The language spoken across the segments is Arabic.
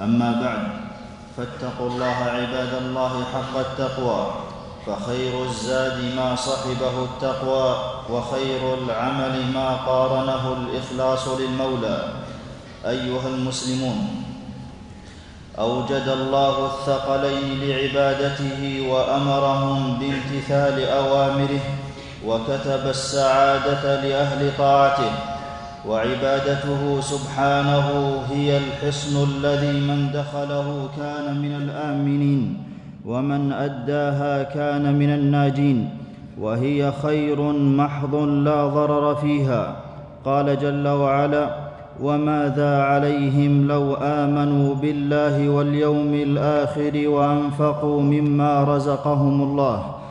أما بعد فاتقوا الله عباد الله حق التقوى فخير الزاد ما صحبه التقوى وخير العمل ما قارنه الإخلاص للمولى. أيها المسلمون أوجد الله الثقلين لعبادته وأمرهم بامتثال أوامره وكتب السعادة لأهل طاعته. وعبادته سبحانه هي الحصن الذي من دخله كان من الآمنين ومن أداها كان من الناجين وهي خير محض لا ضرر فيها. قال جل وعلا وماذا عليهم لو آمنوا بالله واليوم الآخر وأنفقوا مما رزقهم الله؟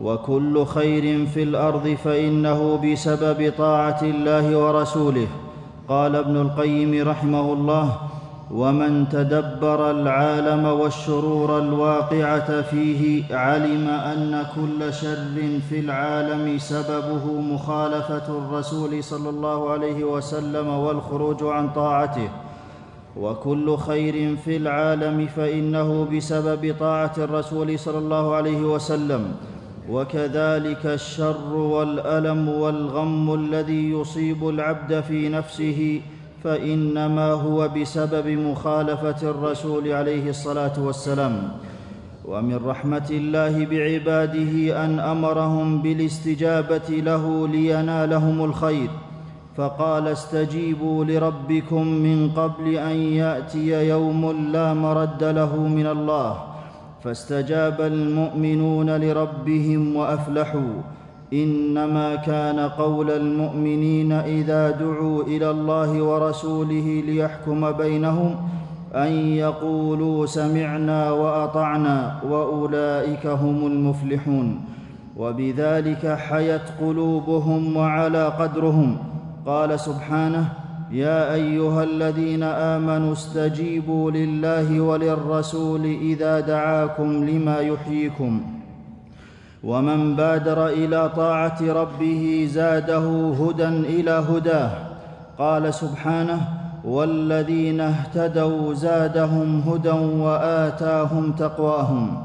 وكل خير في الأرض فإنه بسبب طاعة الله ورسوله. قال ابن القيم رحمه الله ومن تدبر العالم والشرور الواقعة فيه علم أن كل شر في العالم سببه مخالفة الرسول صلى الله عليه وسلم والخروج عن طاعته. وكل خير في العالم فإنه بسبب طاعة الرسول صلى الله عليه وسلم وكذلك الشر والألم والغم الذي يصيب العبد في نفسه فإنما هو بسبب مخالفة الرسول عليه الصلاة والسلام. ومن رحمة الله بعباده أن أمرهم بالاستجابة له لينالهم الخير فقال استجيبوا لربكم من قبل أن يأتي يوم لا مرد له من الله. فاستجاب المؤمنون لربهم وأفلحوا. إنما كان قول المؤمنين إذا دعوا إلى الله ورسوله ليحكم بينهم أن يقولوا سمعنا وأطعنا وأولئك هم المفلحون. وبذلك حيت قلوبهم وعلى قدرهم. قال سبحانه يا أيها الذين آمنوا استجيبوا لله وللرسول إذا دعاكم لما يحييكم. ومن بادر إلى طاعة ربه زاده هدى إلى هداه قال سبحانه والذين اهتدوا زادهم هدى وآتاهم تقواهم.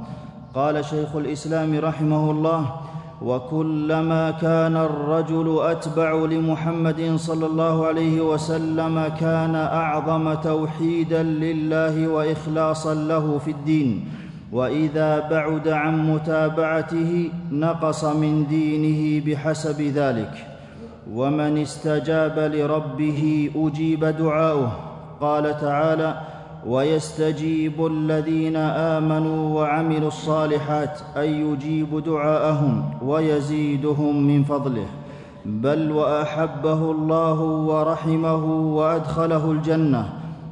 قال شيخ الإسلام رحمه الله وكلما كان الرجل أتبع لمحمد صلى الله عليه وسلم كان أعظم توحيدا لله وإخلاصا له في الدين. وإذا بعد عن متابعته نقص من دينه بحسب ذلك. ومن استجاب لربه أجيب دعاؤه. قال تعالى ويستجيب الذين آمنوا وعملوا الصالحات اي يجيب دعاءهم ويزيدهم من فضله. بل وأحبه الله ورحمه وأدخله الجنة.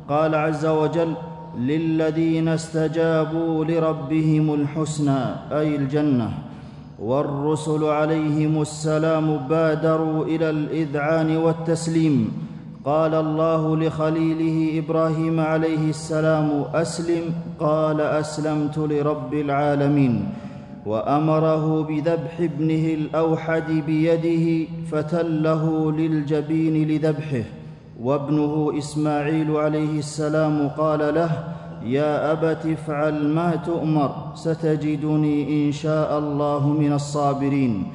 قال عز وجل للذين استجابوا لربهم الحسنى أي الجنة. والرسل عليهم السلام بادروا إلى الإذعان والتسليم. قال الله لخليله إبراهيم عليه السلام أسلم قال أسلمت لرب العالمين وأمره بذبح ابنه الأوحد بيده فتله للجبين لذبحه وابنه إسماعيل عليه السلام قال له يا أبت افعل ما تؤمر ستجدني إن شاء الله من الصابرين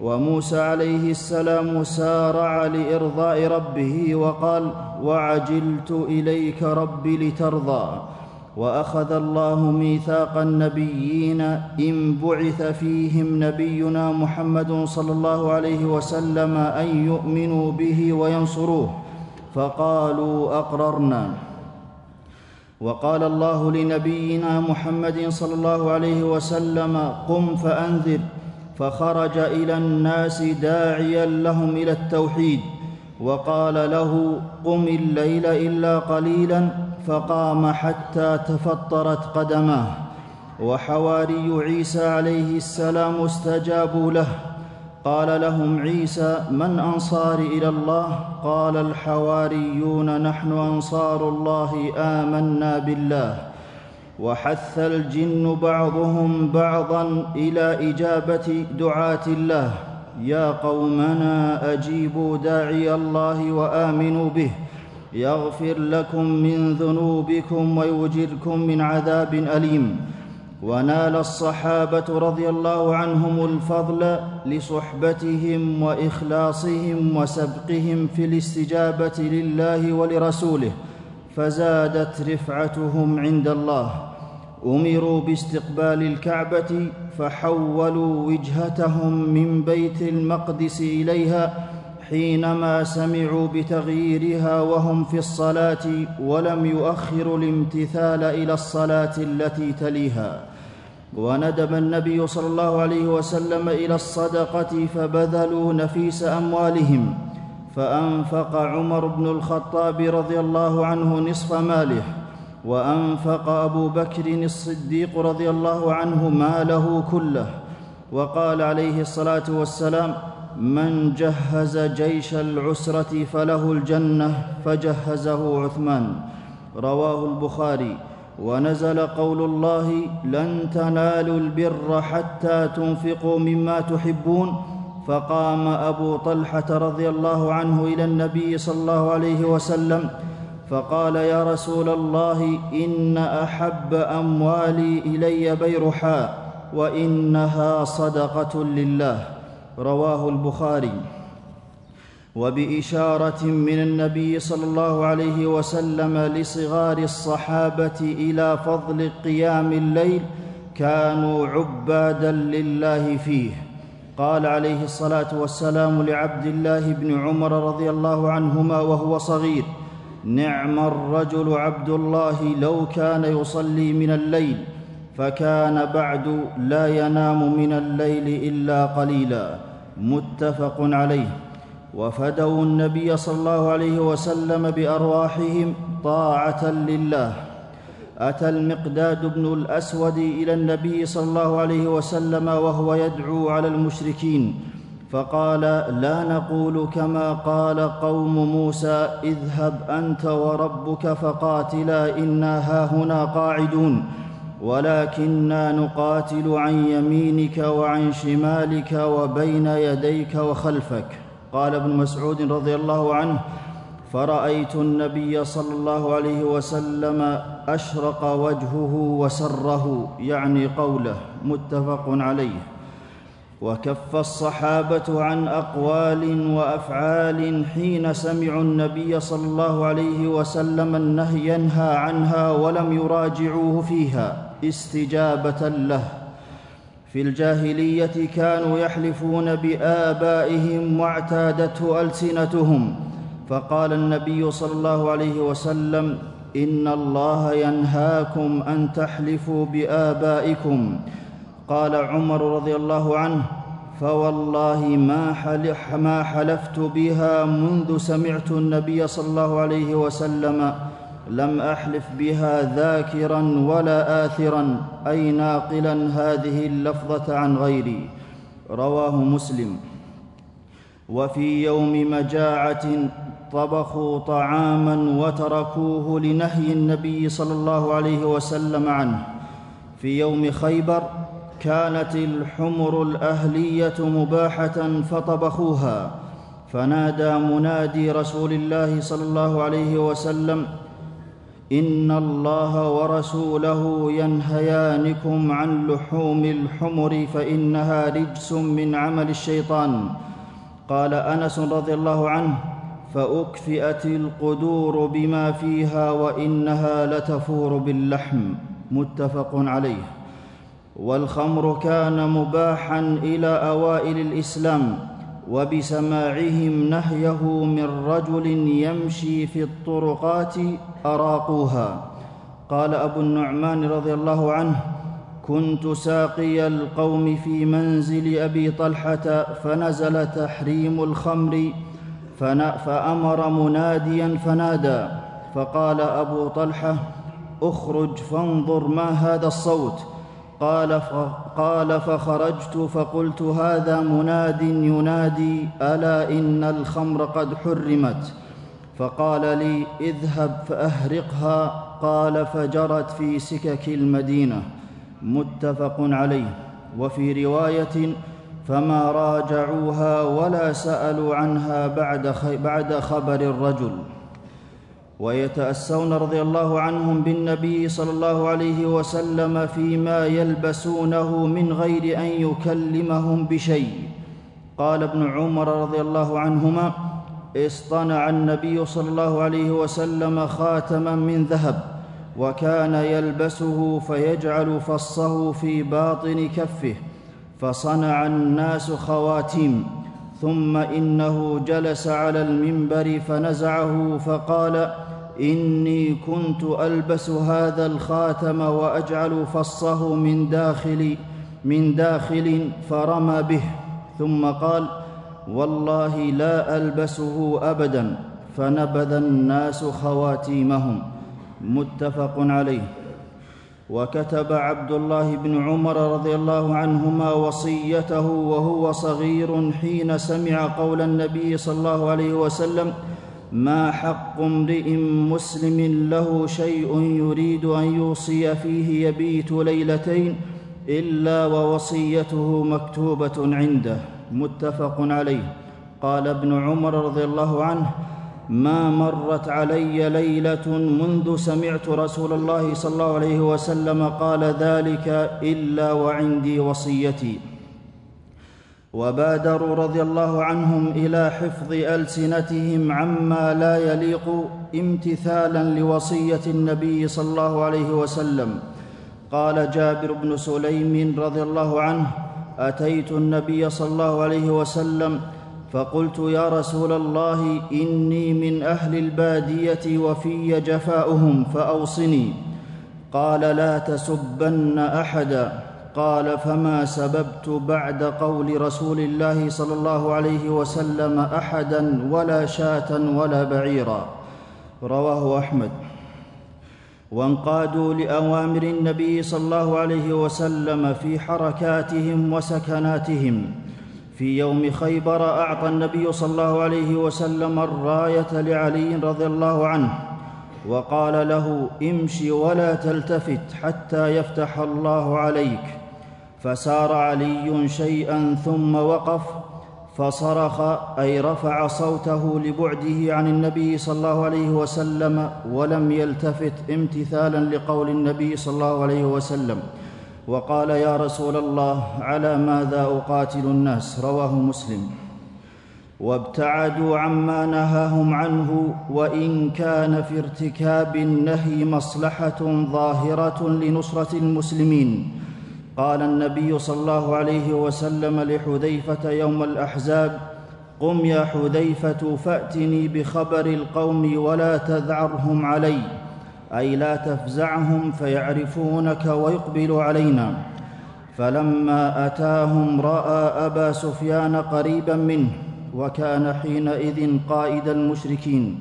وموسى عليه السلام سارع لإرضاء ربه وقال وعجلت إليك رب لترضى وأخذ الله ميثاق النبيين إن بعث فيهم نبينا محمد صلى الله عليه وسلم أن يؤمنوا به وينصروه فقالوا أقررنا. وقال الله لنبينا محمد صلى الله عليه وسلم قم فأنذر فخرج إلى الناس داعيا لهم إلى التوحيد وقال له قم الليل إلا قليلا فقام حتى تفطرت قدماه. وحواري عيسى عليه السلام استجابوا له. قال لهم عيسى من أنصار إلى الله؟ قال الحواريون نحن أنصار الله آمنا بالله. وحث الجن بعضهم بعضا إلى إجابة دعاة الله. يا قومنا أجيبوا داعي الله وآمنوا به. يغفر لكم من ذنوبكم ويجركم من عذاب أليم. ونال الصحابة رضي الله عنهم الفضل لصحبتهم وإخلاصهم وسبقهم في الاستجابة لله ولرسوله. فزادت رفعتهم عند الله. أمروا باستقبال الكعبة فحولوا وجهتهم من بيت المقدس إليها حينما سمعوا بتغييرها وهم في الصلاة ولم يؤخروا الامتثال إلى الصلاة التي تليها. وندب النبي صلى الله عليه وسلم إلى الصدقة فبذلوا نفيس أموالهم فأنفق عمر بن الخطاب رضي الله عنه نصف ماله. وأنفق أبو بكر الصديق رضي الله عنه ماله كله وقال عليه الصلاة والسلام من جهز جيش العسرة فله الجنة فجهزه عثمان. رواه البخاري. ونزل قول الله لن تنالوا البر حتى تنفقوا مما تحبون. فقام أبو طلحة رضي الله عنه إلى النبي صلى الله عليه وسلم فقال يا رسول الله إن أحب أموالي إلي بيرحاء وإنها صدقة لله. رواه البخاري. وبإشارة من النبي صلى الله عليه وسلم لصغار الصحابة إلى فضل قيام الليل كانوا عبادا لله فيه. قال عليه الصلاة والسلام لعبد الله بن عمر رضي الله عنهما وهو صغير نعم الرجل عبد الله لو كان يصلي من الليل فكان بعد لا ينام من الليل إلا قليلا. متفق عليه. وفدوا النبي صلى الله عليه وسلم بأرواحهم طاعة لله. أتى المقداد بن الأسود إلى النبي صلى الله عليه وسلم وهو يدعو على المشركين. فقال لا نقول كما قال قوم موسى اذهب أنت وربك فقاتلا إنا هاهنا قاعدون ولكنا نقاتل عن يمينك وعن شمالك وبين يديك وخلفك قال ابن مسعود رضي الله عنه فرأيت النبي صلى الله عليه وسلم أشرق وجهه وسره يعني قوله متفق عليه وكف الصحابة عن أقوال وأفعال حين سمعوا النبي صلى الله عليه وسلم النهي ينهى عنها ولم يراجعوه فيها استجابة له. في الجاهلية كانوا يحلفون بآبائهم واعتادته ألسنتهم. فقال النبي صلى الله عليه وسلم إن الله ينهاكم أن تحلفوا بآبائكم. قال عمر رضي الله عنه فوالله ما, ما حلفت بها منذ سمعت النبي صلى الله عليه وسلم لم أحلف بها ذاكرا ولا اثرا أي ناقلا هذه اللفظة عن غيري. رواه مسلم. وفي يوم مجاعة طبخوا طعاما وتركوه لنهي النبي صلى الله عليه وسلم عنه في يوم خيبر كانت الحمر الأهلية مباحة فطبخوها فنادى منادي رسول الله صلى الله عليه وسلم إن الله ورسوله ينهيانكم عن لحوم الحمر فإنها رجس من عمل الشيطان. قال أنس رضي الله عنه فأكفئت القدور بما فيها وإنها لتفور باللحم. متفق عليه. والخمر كان مباحا إلى أوائل الإسلام وبسماعهم نهيه من رجل يمشي في الطرقات أراقوها. قال أبو النعمان رضي الله عنه كنت ساقي القوم في منزل أبي طلحة فنزل تحريم الخمر فأمر مناديا فنادى فقال أبو طلحة أخرج فانظر ما هذا الصوت قال قال فخرجت فقلت هذا مناد ينادي ألا إن الخمر قد حرمت؟ فقال لي اذهب فأهرقها قال فجرت في سكك المدينة. متفق عليه. وفي رواية فما راجعوها ولا سألوا عنها بعد بعد خبر الرجل. ويتأسون رضي الله عنهم بالنبي صلى الله عليه وسلم فيما يلبسونه من غير أن يكلمهم بشيء. قال ابن عمر رضي الله عنهما اصطنع النبي صلى الله عليه وسلم خاتما من ذهب وكان يلبسه فيجعل فصه في باطن كفه فصنع الناس خواتيم ثم إنه جلس على المنبر فنزعه فقال إني كنت ألبس هذا الخاتم وأجعل فصه من داخل من داخل فرمى به. ثم قال والله لا ألبسه ابدا. فنبذ الناس خواتيمهم. متفق عليه. وكتب عبد الله بن عمر رضي الله عنهما وصيته وهو صغير حين سمع قول النبي صلى الله عليه وسلم ما حق امرئ مسلم له شيء يريد أن يوصي فيه يبيت ليلتين إلا ووصيته مكتوبة عنده متفق عليه. قال ابن عمر رضي الله عنه ما مرت علي ليلة منذ سمعت رسول الله صلى الله عليه وسلم قال ذلك إلا وعندي وصيتي. وبادروا رضي الله عنهم إلى حفظ ألسنتهم عما لا يليق امتثالا لوصية النبي صلى الله عليه وسلم. قال جابر بن سليم رضي الله عنه أتيت النبي صلى الله عليه وسلم فقلت يا رسول الله إني من أهل البادية وفي جفاؤهم فأوصني. قال لا تسبن أحدا. قال فما سببت بعد قول رسول الله صلى الله عليه وسلم أحدا ولا شاة ولا بعيرا. رواه أحمد. وانقادوا لأوامر النبي صلى الله عليه وسلم في حركاتهم وسكناتهم. في يوم خيبر أعطى النبي صلى الله عليه وسلم الراية لعلي رضي الله عنه وقال له امش ولا تلتفت حتى يفتح الله عليك. فسار علي شيئا ثم وقف فصرخ أي رفع صوته لبعده عن النبي صلى الله عليه وسلم ولم يلتفت امتثالا لقول النبي صلى الله عليه وسلم. وقال يا رسول الله على ماذا أقاتل الناس؟ رواه مسلم. وابتعدوا عما نهاهم عنه وإن كان في ارتكاب النهي مصلحة ظاهرة لنصرة المسلمين. قال النبي صلى الله عليه وسلم لحذيفة يوم الأحزاب قم يا حذيفة فأتني بخبر القوم ولا تذعرهم علي أي لا تفزعهم فيعرفونك ويقبلوا علينا. فلما أتاهم رأى أبا سفيان قريبا منه وكان حينئذ قائد المشركين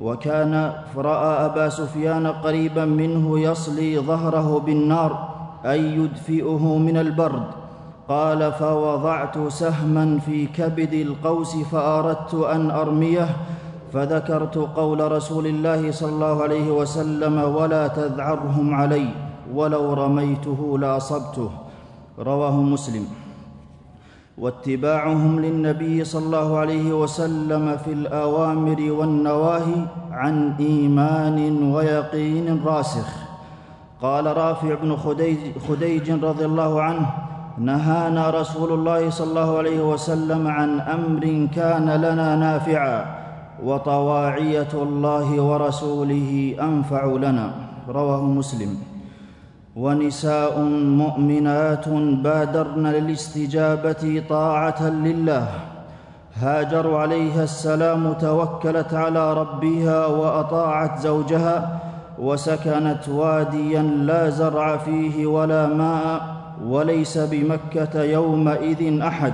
وكان رأى أبا سفيان قريبا منه يصلي ظهره بالنار اي يدفئه من البرد. قال فوضعت سهما في كبد القوس فأردت أن أرميه فذكرت قول رسول الله صلى الله عليه وسلم ولا تذعرهم علي ولو رميته لأصبته. رواه مسلم. واتباعهم للنبي صلى الله عليه وسلم في الأوامر والنواهي عن إيمان ويقين راسخ. قال رافع بن خديج, خديج رضي الله عنه نهانا رسول الله صلى الله عليه وسلم عن أمر كان لنا نافعا وطواعية الله ورسوله أنفع لنا رواه مسلم. ونساء مؤمنات بادرن للاستجابة طاعة لله. هاجر عليها السلام توكلت على ربها وأطاعت زوجها وسكنت واديا لا زرع فيه ولا ماء وليس بمكة يومئذ أحد.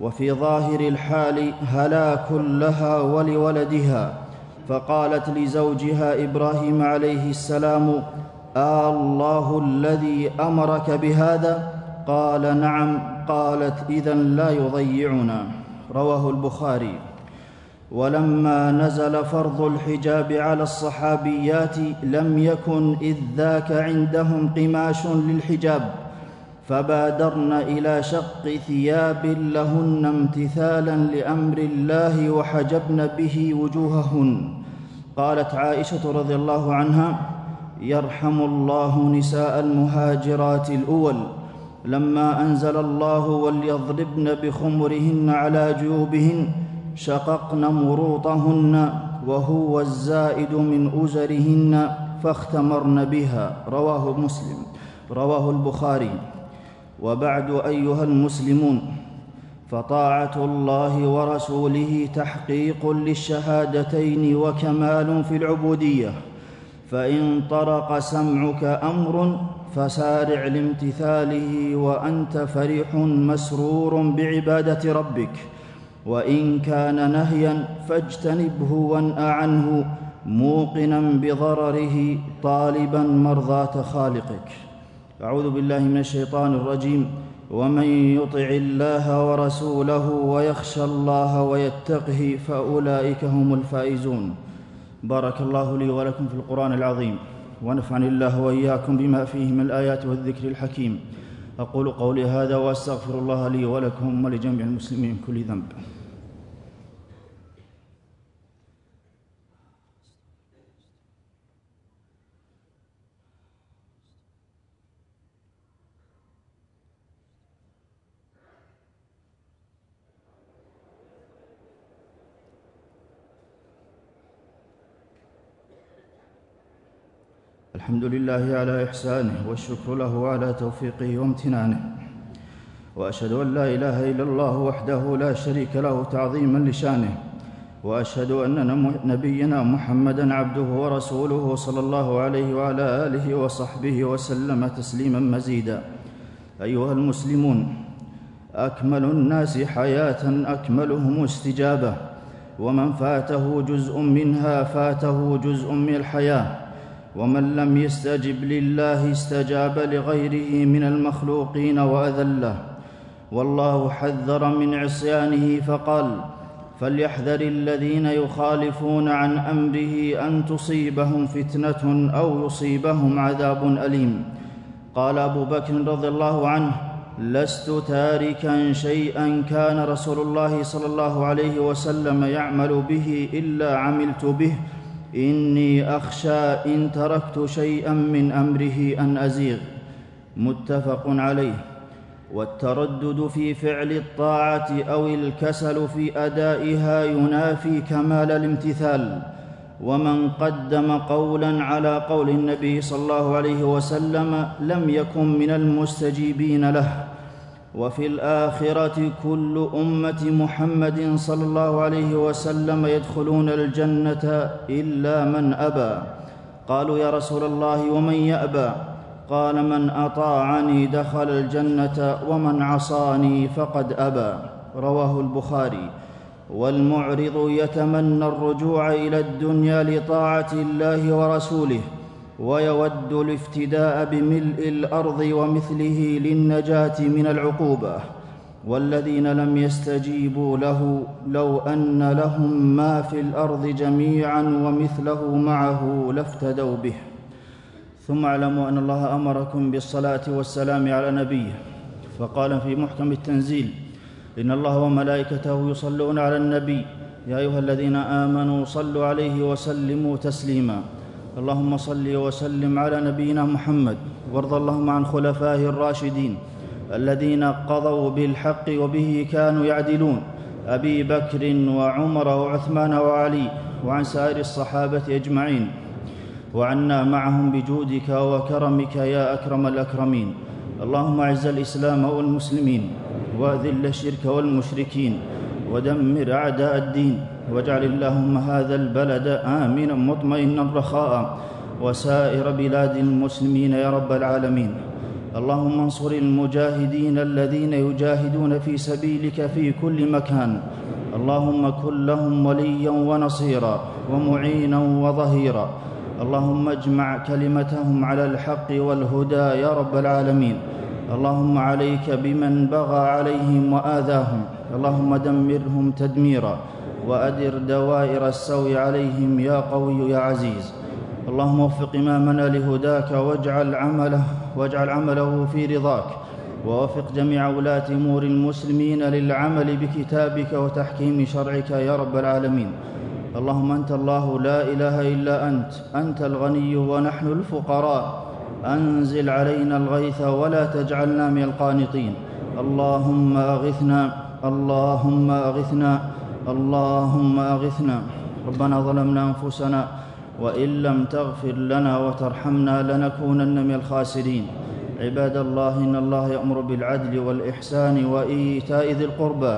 وفي ظاهر الحال هلاك لها ولولدها. فقالت لزوجها إبراهيم عليه السلام آه الله الذي أمرك بهذا؟ قال نعم. قالت اذا لا يضيعنا. رواه البخاري. ولما نزل فرض الحجاب على الصحابيات لم يكن إذ ذاك عندهم قماش للحجاب فبادرن إلى شق ثياب لهن امتثالا لأمر الله وحجبن به وجوههن. قالت عائشة رضي الله عنها يرحم الله نساء المهاجرات الأول. لما أنزل الله وليضربن بخمرهن على جيوبهن شققن مروطهن وهو الزائد من أزرهن فاختمرن بها. رواه مسلم. رواه البخاري. وبعد أيها المسلمون فطاعة الله ورسوله تحقيق للشهادتين وكمال في العبودية. فإن طرق سمعك أمر فسارع لامتثاله وأنت فرح مسرور بعبادة ربك. وإن كان نهيا فاجتنبه وانأ عنه موقنا بضرره طالبا مرضاة خالقك. أعوذ بالله من الشيطان الرجيم. ومن يطع الله ورسوله ويخشى الله ويتقه فأولئك هم الفائزون. بارك الله لي ولكم في القرآن العظيم. ونفعني الله وإياكم بما فيه من الآيات والذكر الحكيم. أقول قولي هذا وأستغفر الله لي ولكم ولجميع المسلمين كل ذنب. الحمد لله على إحسانه والشكر له على توفيقه وامتنانه. وأشهد أن لا إله إلا الله وحده لا شريك له تعظيما لشانه. وأشهد أن نبينا محمدا عبده ورسوله صلى الله عليه وعلى آله وصحبه وسلم تسليما مزيدا. أيها المسلمون أكمل الناس حياة أكملهم استجابة. ومن فاته جزء منها فاته جزء من الحياة. ومن لم يستجب لله استجاب لغيره من المخلوقين وأذله. والله حذر من عصيانه فقال فليحذر الذين يخالفون عن أمره أن تصيبهم فتنة أو يصيبهم عذاب أليم. قال أبو بكر رضي الله عنه لست تاركا شيئا كان رسول الله صلى الله عليه وسلم يعمل به إلا عملت به إني أخشى إن تركت شيئا من أمره أن أزيغ. متفق عليه. والتردد في فعل الطاعة أو الكسل في أدائها ينافي كمال الامتثال. ومن قدم قولا على قول النبي صلى الله عليه وسلم لم يكن من المستجيبين له. وفي الآخرة كل أمة محمد صلى الله عليه وسلم يدخلون الجنة إلا من أبى. قالوا يا رسول الله ومن يأبى؟ قال من أطاعني دخل الجنة ومن عصاني فقد أبى. رواه البخاري. والمعرض يتمنى الرجوع إلى الدنيا لطاعة الله ورسوله. ويود الافتداء بملء الأرض ومثله للنجاة من العقوبة والذين لم يستجيبوا له لو أن لهم ما في الأرض جميعا ومثله معه لافتدوا به. ثم اعلموا أن الله أمركم بالصلاة والسلام على نبيه. فقال في محكم التنزيل إن الله وملائكته يصلون على النبي. يا أيها الذين آمنوا صلوا عليه وسلموا تسليما. اللهم صل وسلم على نبينا محمد وارض اللهم عن خلفائه الراشدين الذين قضوا بالحق وبه كانوا يعدلون أبي بكر وعمر وعثمان وعلي وعن سائر الصحابة أجمعين وعنا معهم بجودك وكرمك يا أكرم الأكرمين. اللهم أعز الإسلام والمسلمين وأذل الشرك والمشركين ودمر أعداء الدين. واجعل اللهم هذا البلد آمنا مطمئنا رخاء وسائر بلاد المسلمين يا رب العالمين. اللهم انصر المجاهدين الذين يجاهدون في سبيلك في كل مكان. اللهم كن لهم وليا ونصيرا ومعينا وظهيرا. اللهم اجمع كلمتهم على الحق والهدى يا رب العالمين. اللهم عليك بمن بغى عليهم وآذاهم. اللهم دمرهم تدميرا. وأدر دوائر السوء عليهم يا قوي يا عزيز. اللهم وفق إمامنا لهداك واجعل عمله واجعل عمله في رضاك. ووفق جميع ولاة أمور المسلمين للعمل بكتابك وتحكيم شرعك يا رب العالمين. اللهم أنت الله لا إله إلا أنت. أنت الغني ونحن الفقراء. أنزل علينا الغيث ولا تجعلنا من القانطين. اللهم اغثنا اللهم أغثنا اللهم أغثنا. ربنا ظلمنا أنفسنا وإن لم تغفر لنا وترحمنا لنكونن من الخاسرين. عباد الله إن الله يأمر بالعدل والإحسان وإيتاء ذي القربى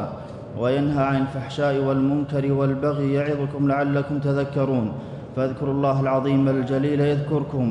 وينهى عن الفحشاء والمنكر والبغي يعظكم لعلكم تذكرون. فاذكروا الله العظيم الجليل يذكركم.